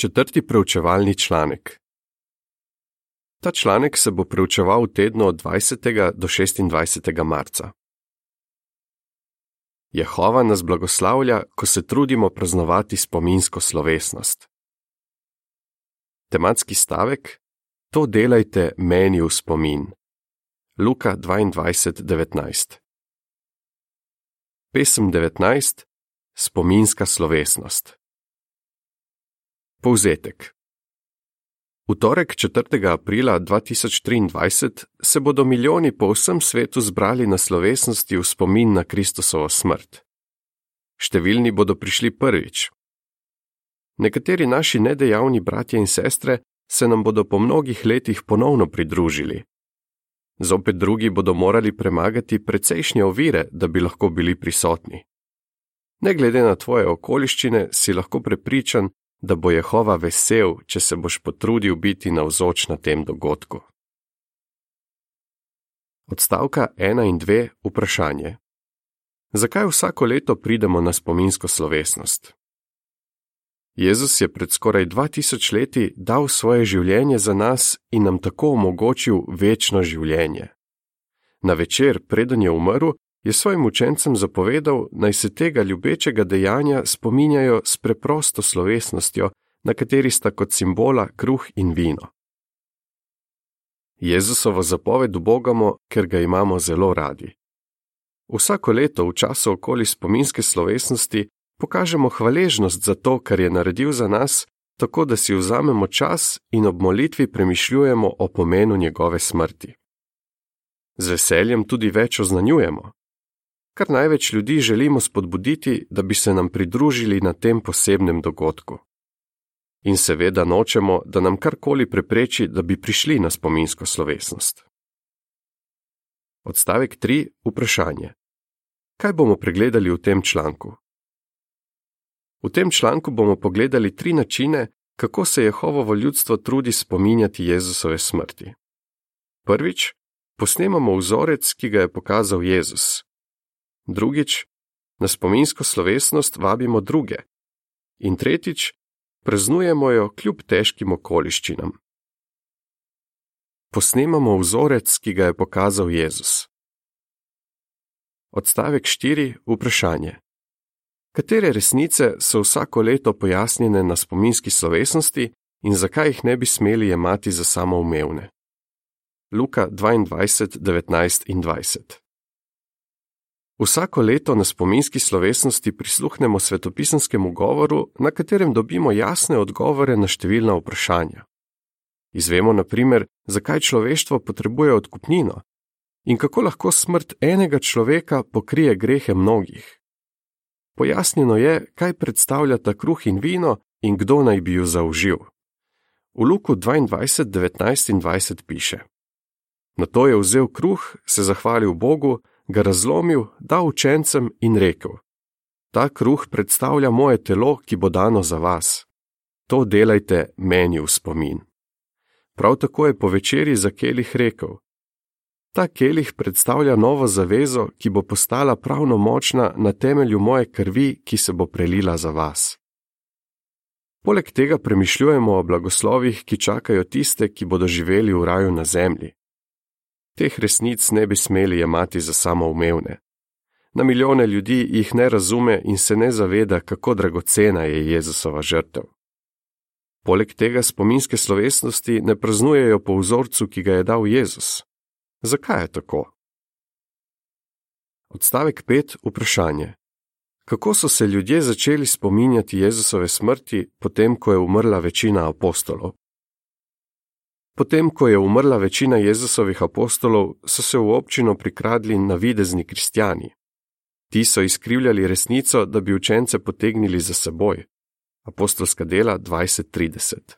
Četrti preučevalni članek. Ta članek se bo preučeval v tednu od 20. do 26. marca. Jehova nas blagoslavlja, ko se trudimo praznovati spominsko slovesnost. Tematski stavek: To delajte meni v spomin. Luka 22:19. Pesem 19: Spominska slovesnost. Povzetek. V torek 4. aprila 2023 se bodo milijoni po vsem svetu zbrali na slovesnosti v spomin na Kristusovo smrt. Številni bodo prišli prvič. Nekateri naši nedejavni bratje in sestre se nam bodo po mnogih letih ponovno pridružili. Zopet drugi bodo morali premagati precejšnje ovire, da bi lahko bili prisotni. Ne glede na tvoje okoliščine, si lahko prepričan, da bo Jehova vesel, če se boš potrudil biti navzoč na tem dogodku. Odstavka 1 in 2 vprašanje. Zakaj vsako leto pridemo na spominsko slovesnost? Jezus je pred skoraj 2000 leti dal svoje življenje za nas in nam tako omogočil večno življenje. Na večer, preden je umrl, je svojim učencem zapovedal, naj se tega ljubečega dejanja spominjajo s preprosto slovesnostjo, na kateri sta kot simbola kruh in vino. Jezusovo zapoved ubogamo, ker ga imamo zelo radi. Vsako leto v času okoli spominske slovesnosti pokažemo hvaležnost za to, kar je naredil za nas, tako da si vzamemo čas in ob molitvi premišljujemo o pomenu njegove smrti. Z veseljem tudi več oznanjujemo. Kar največ ljudi želimo spodbuditi, da bi se nam pridružili na tem posebnem dogodku. In seveda nočemo, da nam karkoli prepreči, da bi prišli na spominsko slovesnost. Odstavek 3. Vprašanje. Kaj bomo pregledali v tem članku? V tem članku bomo pogledali tri načine, kako se Jehovovo ljudstvo trudi spominjati Jezusove smrti. Prvič, posnemamo vzorec, ki ga je pokazal Jezus. Drugič, na spominsko slovesnost vabimo druge. In tretjič, praznujemo jo kljub težkim okoliščinam. Posnemamo vzorec, ki ga je pokazal Jezus. Odstavek 4. Vprašanje. Katere resnice so vsako leto pojasnjene na spominski slovesnosti in zakaj jih ne bi smeli jemati za samoumevne? Luka 22, 19 in 20. Vsako leto na spominski slovesnosti prisluhnemo svetopisanskemu govoru, na katerem dobimo jasne odgovore na številna vprašanja. Izvemo, na primer, zakaj človeštvo potrebuje odkupnino in kako lahko smrt enega človeka pokrije grehe mnogih. Pojasnjeno je, kaj predstavljata kruh in vino in kdo naj bi ju zaužil. V Luku 22, 19 in 20 piše: Na to je vzel kruh, se zahvalil Bogu, ga razlomil, dal učencem in rekel: Ta kruh predstavlja moje telo, ki bo dano za vas. To delajte meni v spomin. Prav tako je po večerji za kelih rekel: Ta kelih predstavlja novo zavezo, ki bo postala pravno močna na temelju moje krvi, ki se bo prelila za vas. Poleg tega premišljujemo o blagoslovih, ki čakajo tiste, ki bodo živeli v raju na zemlji. Teh resnic ne bi smeli jemati za samoumevne. Na milijone ljudi jih ne razume in se ne zaveda, kako dragocena je Jezusova žrtev. Poleg tega spominske slovesnosti ne praznujejo po vzorcu, ki ga je dal Jezus. Zakaj je tako? Odstavek 5. Vprašanje. Kako so se ljudje začeli spominjati Jezusove smrti, potem ko je umrla večina apostolov? Potem ko je umrla večina Jezusovih apostolov, so se v občino prikradli navidezni kristijani. Ti so izkrivljali resnico, da bi učence potegnili za seboj. Apostolska dela 20:30.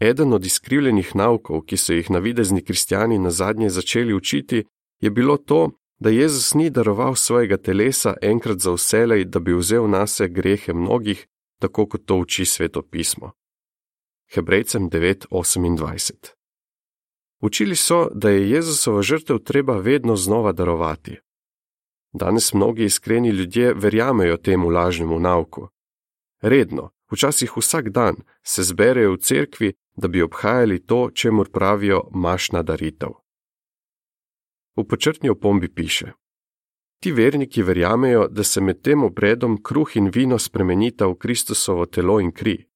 Eden od izkrivljenih naukov, ki so jih navidezni kristijani na zadnje začeli učiti, je bilo to, da Jezus ni daroval svojega telesa enkrat za vselej, da bi vzel na se grehe mnogih, tako kot to uči sveto pismo. Hebrejcem 9:28. Učili so, da je Jezusova žrtev treba vedno znova darovati. Danes mnogi iskreni ljudje verjamejo temu lažnemu nauku. Redno, včasih vsak dan, se zberejo v cerkvi, da bi obhajali to, čemur pravijo mašna daritev. V počrtni opombi piše: Ti verniki verjamejo, da se med tem obredom kruh in vino spremenita v Kristusovo telo in kri.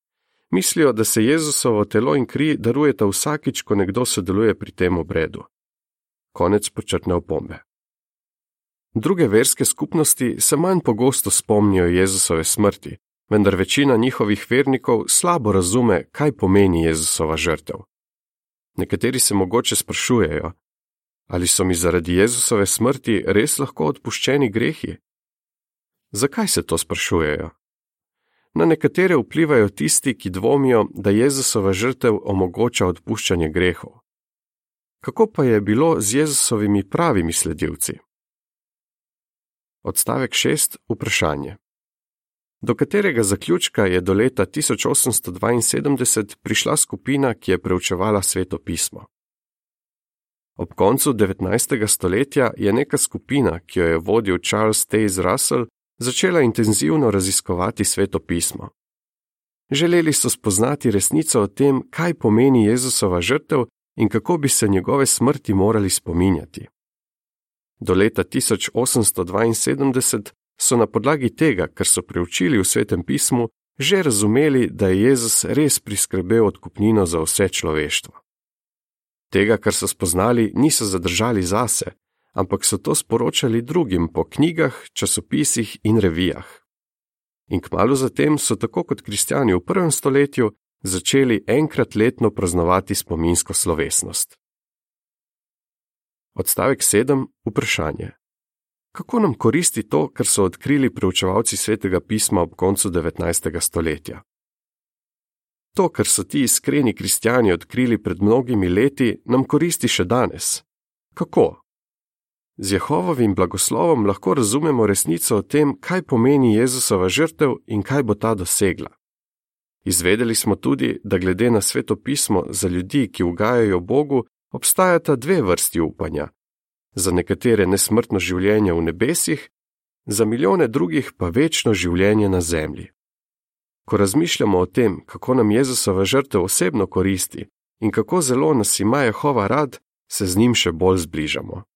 Mislijo, da se Jezusovo telo in kri darujeta vsakič, ko nekdo sodeluje pri tem obredu. Konec počrtne opombe. Druge verske skupnosti se manj pogosto spomnijo Jezusove smrti, vendar večina njihovih vernikov slabo razume, kaj pomeni Jezusova žrtev. Nekateri se mogoče sprašujejo, ali so mi zaradi Jezusove smrti res lahko odpuščeni grehi? Zakaj se to sprašujejo? Na nekatere vplivajo tisti, ki dvomijo, da Jezusova žrtev omogoča odpuščanje grehov. Kako pa je bilo z Jezusovimi pravimi sledilci? Odstavek 6. Vprašanje. Do katerega zaključka je do leta 1872 prišla skupina, ki je preučevala sveto pismo? Ob koncu 19. stoletja je neka skupina, ki jo je vodil Charles Taze Russell, začela intenzivno raziskovati sveto pismo. Želeli so spoznati resnico o tem, kaj pomeni Jezusova žrtev in kako bi se njegove smrti morali spominjati. Do leta 1872 so na podlagi tega, kar so preučili v svetem pismu, že razumeli, da je Jezus res priskrbel odkupnino za vse človeštvo. Tega, kar so spoznali, niso zadržali zase, ampak so to sporočali drugim po knjigah, časopisih in revijah. In kmalo zatem so tako kot kristijani v prvem stoletju začeli enkrat letno praznovati spominsko slovesnost. Odstavek 7. Vprašanje. Kako nam koristi to, kar so odkrili preučevalci svetega pisma ob koncu 19. stoletja? To, kar so ti iskreni kristijani odkrili pred mnogimi leti, nam koristi še danes. Kako? Z Jehovovim blagoslovom lahko razumemo resnico o tem, kaj pomeni Jezusova žrtev in kaj bo ta dosegla. Izvedeli smo tudi, da glede na sveto pismo za ljudi, ki ugajajo Bogu, obstajata dve vrsti upanja: za nekatere nesmrtno življenje v nebesih, za milijone drugih pa večno življenje na zemlji. Ko razmišljamo o tem, kako nam Jezusova žrtev osebno koristi in kako zelo nas ima Jehova rad, se z njim še bolj zbližamo.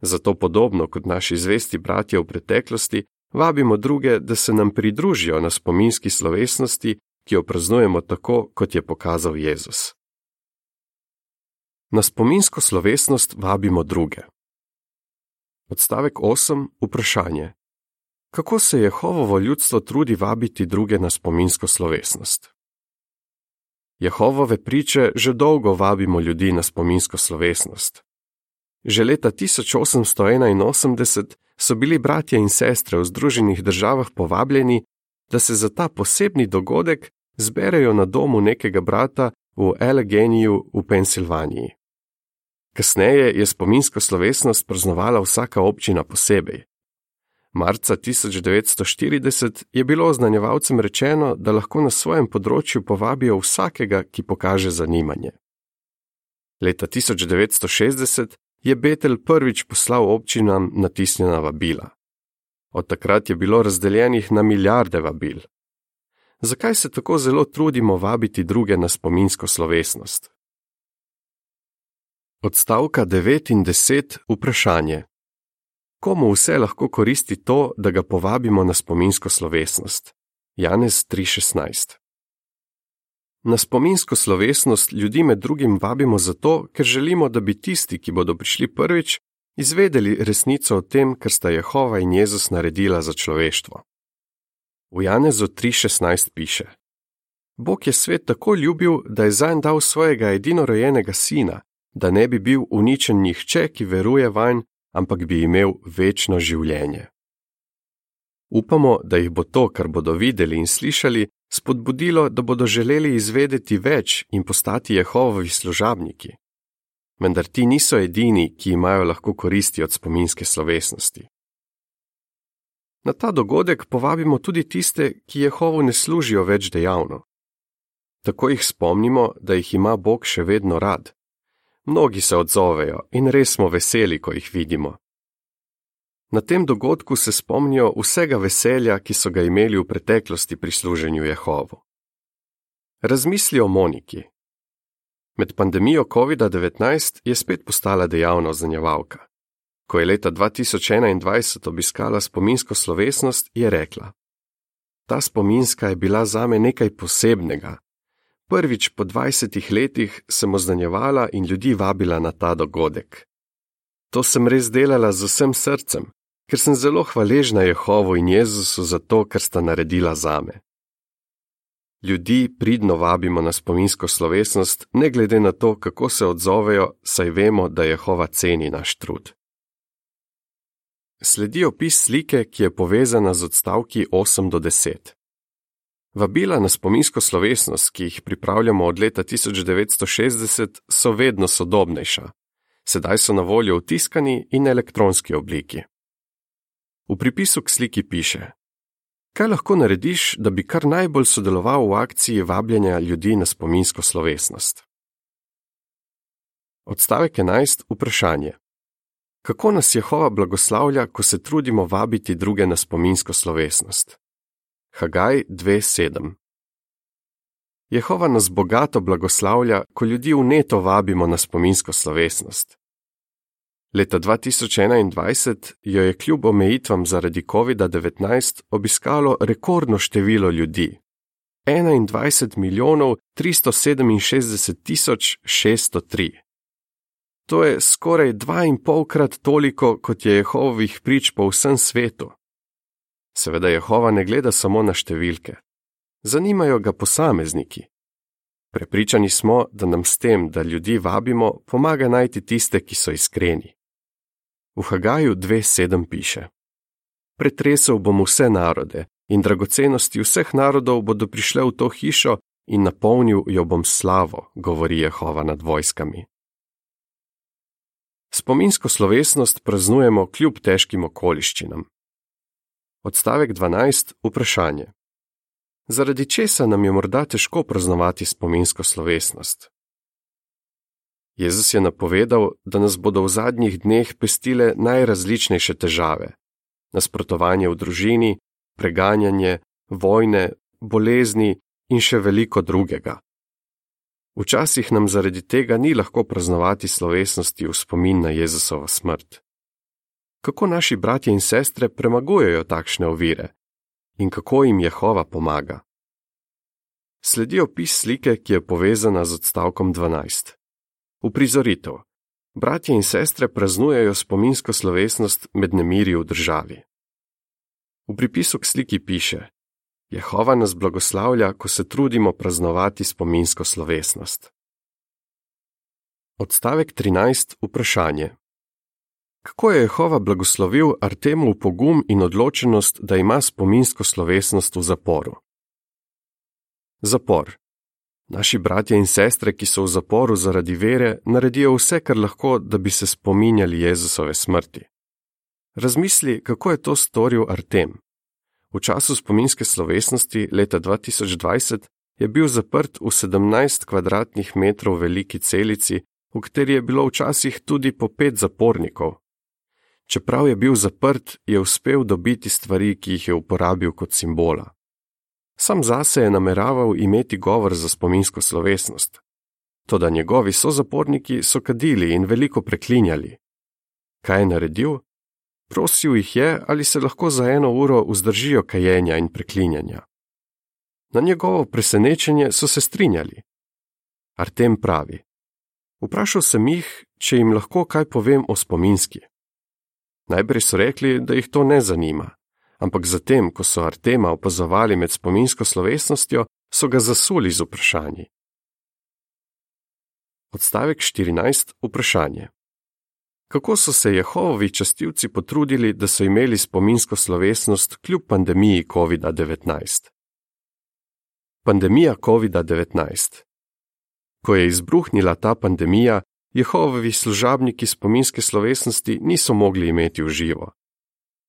Zato podobno kot naši zvesti bratje v preteklosti, vabimo druge, da se nam pridružijo na spominski slovesnosti, ki jo praznujemo tako, kot je pokazal Jezus. Na spominsko slovesnost vabimo druge. Odstavek 8. Vprašanje. Kako se Jehovovo ljudstvo trudi vabiti druge na spominsko slovesnost? Jehovove priče že dolgo vabimo ljudi na spominsko slovesnost. Že leta 1881 so bili bratje in sestre v Združenih državah povabljeni, da se za ta posebni dogodek zberejo na domu nekega brata v Alleghanyju v Pensilvaniji. Kasneje je spominsko slovesnost praznovala vsaka občina posebej. Marca 1940 je bilo oznanjevalcem rečeno, da lahko na svojem področju povabijo vsakega, ki pokaže zanimanje. Leta 1960 je Betel prvič poslal občinam natisnjena vabila. Od takrat je bilo razdeljenih na milijarde vabil. Zakaj se tako zelo trudimo vabiti druge na spominsko slovesnost? Odstavka 9 in 10 vprašanje. Komu vse lahko koristi to, da ga povabimo na spominsko slovesnost? Janez 3:16. Na spominsko slovesnost ljudi med drugim vabimo zato, ker želimo, da bi tisti, ki bodo prišli prvič, izvedeli resnico o tem, kar sta Jehova in Jezus naredila za človeštvo. V Janezu 3:16 piše: Bog je svet tako ljubil, da je zanj dal svojega edinorojenega sina, da ne bi bil uničen nihče, ki veruje vanj, ampak bi imel večno življenje. Upamo, da jih bo to, kar bodo videli in slišali, spodbudilo, da bodo želeli izvedeti več in postati Jehovovi služabniki. Vendar ti niso edini, ki imajo lahko koristi od spominske slovesnosti. Na ta dogodek povabimo tudi tiste, ki Jehovu ne služijo več dejavno. Tako jih spomnimo, da jih ima Bog še vedno rad. Mnogi se odzovejo in res smo veseli, ko jih vidimo. Na tem dogodku se spomnijo vsega veselja, ki so ga imeli v preteklosti pri služenju Jehovu. Razmisli o Moniki. Med pandemijo COVID-19 je spet postala dejavna oznanjevalka. Ko je leta 2021 obiskala spominsko slovesnost, je rekla: Ta spominska je bila zame nekaj posebnega. Prvič po 20 letih sem oznanjevala in ljudi vabila na ta dogodek. To sem res delala z vsem srcem, ker sem zelo hvaležna Jehovu in Jezusu za to, kar sta naredila zame. Ljudi pridno vabimo na spominsko slovesnost, ne glede na to, kako se odzovejo, saj vemo, da Jehova ceni naš trud. Sledi opis slike, ki je povezana z odstavki 8 do 10. Vabila na spominsko slovesnost, ki jih pripravljamo od leta 1960, so vedno sodobnejša. Sedaj so na voljo v tiskani in elektronski obliki. V pripisu k sliki piše: Kaj lahko narediš, da bi kar najbolj sodeloval v akciji vabljenja ljudi na spominsko slovesnost? Odstavek 11. Vprašanje. Kako nas Jehova blagoslavlja, ko se trudimo vabiti druge na spominsko slovesnost? Hagaj 2:7. Jehova nas bogato blagoslavlja, ko ljudi vneto vabimo na spominsko slovesnost. Leta 2021 jo je kljub omejitvam zaradi COVID-19 obiskalo rekordno število ljudi: 21 milijonov 367 tisoč 603. To je skoraj dva in polkrat toliko, kot je Jehovovih prič po vsem svetu. Seveda Jehova ne gleda samo na številke, zanimajo ga posamezniki. Prepričani smo, da nam s tem, da ljudi vabimo, pomaga najti tiste, ki so iskreni. V Hagaju 2.7 piše: Pretresel bom vse narode in dragocenosti vseh narodov bodo prišle v to hišo in napolnil jo bom slavo, govori Jehova nad vojskami. Spominsko slovesnost praznujemo kljub težkim okoliščinam. Odstavek 12. Vprašanje. Zaradi česa nam je morda težko praznovati spominsko slovesnost? Jezus je napovedal, da nas bodo v zadnjih dneh pestile najrazličnejše težave: nasprotovanje v družini, preganjanje, vojne, bolezni in še veliko drugega. Včasih nam zaradi tega ni lahko praznovati slovesnosti v spomin na Jezusovo smrt. Kako naši bratje in sestre premagujejo takšne ovire in kako jim Jehova pomaga? Sledi opis slike, ki je povezana z odstavkom 12. Uprizoritev. Bratje in sestre praznujejo spominsko slovesnost med nemiri v državi. V pripisu k sliki piše: Jehova nas blagoslavlja, ko se trudimo praznovati spominsko slovesnost. Odstavek 13. Vprašanje. Kako je Jehova blagoslovil Artemu pogum in odločenost, da ima spominsko slovesnost v zaporu? Zapor. Naši bratje in sestre, ki so v zaporu zaradi vere, naredijo vse, kar lahko, da bi se spominjali Jezusove smrti. Razmisli, kako je to storil Artem. V času spominske slovesnosti leta 2020 je bil zaprt v 17 kvadratnih metrov veliki celici, v kateri je bilo včasih tudi po pet zapornikov. Čeprav je bil zaprt, je uspel dobiti stvari, ki jih je uporabil kot simbola. Sam zase je nameraval imeti govor za spominsko slovesnost. Toda njegovi sozaporniki so kadili in veliko preklinjali. Kaj je naredil? Prosil jih je, ali se lahko za eno uro vzdržijo kajenja in preklinjanja. Na njegovo presenečenje so se strinjali. Artem pravi: Vprašal sem jih, če jim lahko kaj povem o spominski. Najprej so rekli, da jih to ne zanima, ampak zatem, ko so Artema opazovali med spominsko slovesnostjo, so ga zasuli z vprašanji. Odstavek 14. Vprašanje kako so se Jehovovi častilci potrudili, da so imeli spominsko slovesnost kljub pandemiji COVID-19. Pandemija COVID-19. Ko je izbruhnila ta pandemija, Jehovovi služabniki spominske slovesnosti niso mogli imeti v živo.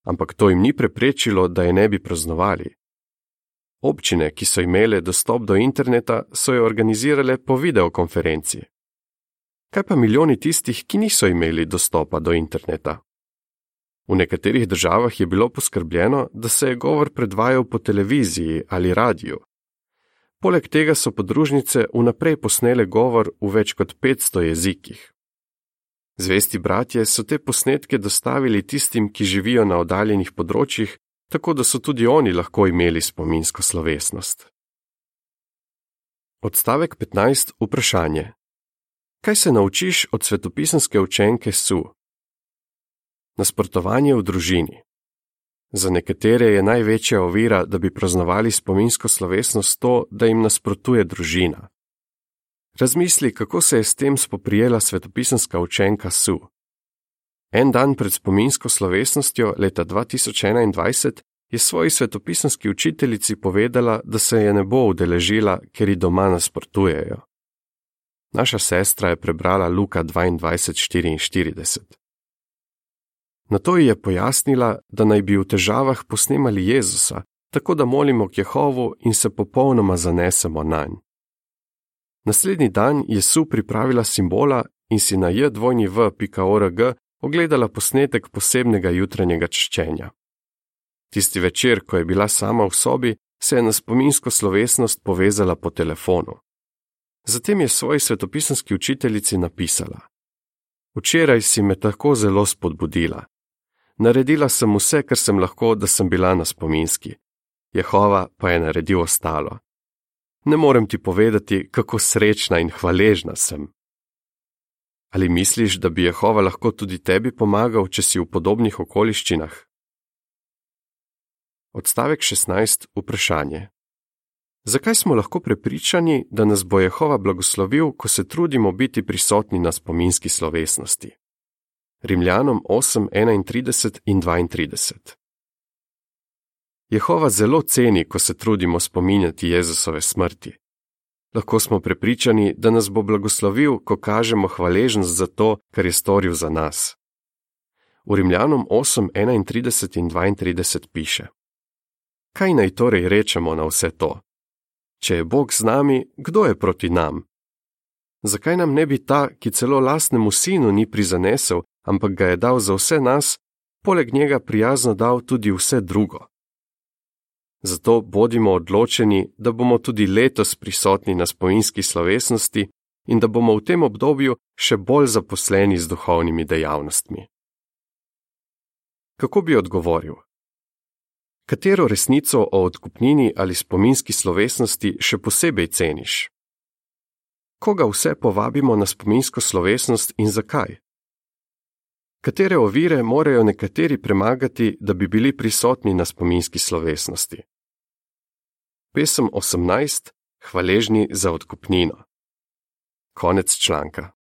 Ampak to jim ni preprečilo, da je ne bi praznovali. Občine, ki so imele dostop do interneta, so jo organizirale po videokonferenci. Kaj pa milijoni tistih, ki niso imeli dostopa do interneta? V nekaterih državah je bilo poskrbljeno, da se je govor predvajal po televiziji ali radiju. Poleg tega so podružnice vnaprej posnele govor v več kot 500 jezikih. Zvesti bratje so te posnetke dostavili tistim, ki živijo na oddaljenih področjih, tako da so tudi oni lahko imeli spominsko slovesnost. Odstavek 15. Vprašanje. Kaj se naučiš od svetopisanske učenke Su? Nasprotovanje v družini. Za nekatere je največja ovira, da bi praznovali spominsko slovesnost to, da jim nasprotuje družina. Razmisli, kako se je s tem spoprijela svetopisanska učenka Su. En dan pred spominsko slovesnostjo leta 2021 je svoji svetopisanski učiteljici povedala, da se je ne bo udeležila, ker ji doma nasprotujejo. Naša sestra je prebrala Luka 22:44. Na to ji je pojasnila, da naj bi v težavah posnemali Jezusa, tako da molimo k Jehovu in se popolnoma zanesemo na nj. Naslednji dan je Su pripravila simbola in si na j2v.org ogledala posnetek posebnega jutranjega čščenja. Tisti večer, ko je bila sama v sobi, se je na spominsko slovesnost povezala po telefonu. Zatem je svoji svetopisanski učiteljici napisala: Včeraj si me tako zelo spodbudila. Naredila sem vse, kar sem lahko, da sem bila na spominski. Jehova pa je naredil ostalo. Ne morem ti povedati, kako srečna in hvaležna sem. Ali misliš, da bi Jehova lahko tudi tebi pomagal, če si v podobnih okoliščinah? Odstavek 16. Vprašanje. Zakaj smo lahko prepričani, da nas bo Jehova blagoslovil, ko se trudimo biti prisotni na spominski slovesnosti? Rimljanom 8, 31 in 32. Jehova zelo ceni, ko se trudimo spominjati Jezusove smrti. Lahko smo prepričani, da nas bo blagoslovil, ko kažemo hvaležnost za to, kar je storil za nas. V Rimljanom 8, 31 in 32 piše: Kaj naj torej rečemo na vse to? Če je Bog z nami, kdo je proti nam? Zakaj nam ne bi ta, ki celo lastnemu sinu ni prizanesel, ampak ga je dal za vse nas, poleg njega prijazno dal tudi vse drugo? Zato bodimo odločeni, da bomo tudi letos prisotni na spominski slovesnosti in da bomo v tem obdobju še bolj zaposleni z duhovnimi dejavnostmi. Kako bi odgovoril? Katero resnico o odkupnini ali spominski slovesnosti še posebej ceniš? Koga vse povabimo na spominsko slovesnost in zakaj? Katere ovire morajo nekateri premagati, da bi bili prisotni na spominski slovesnosti? Pesem 18: Hvaležni za odkupnino. Konec članka.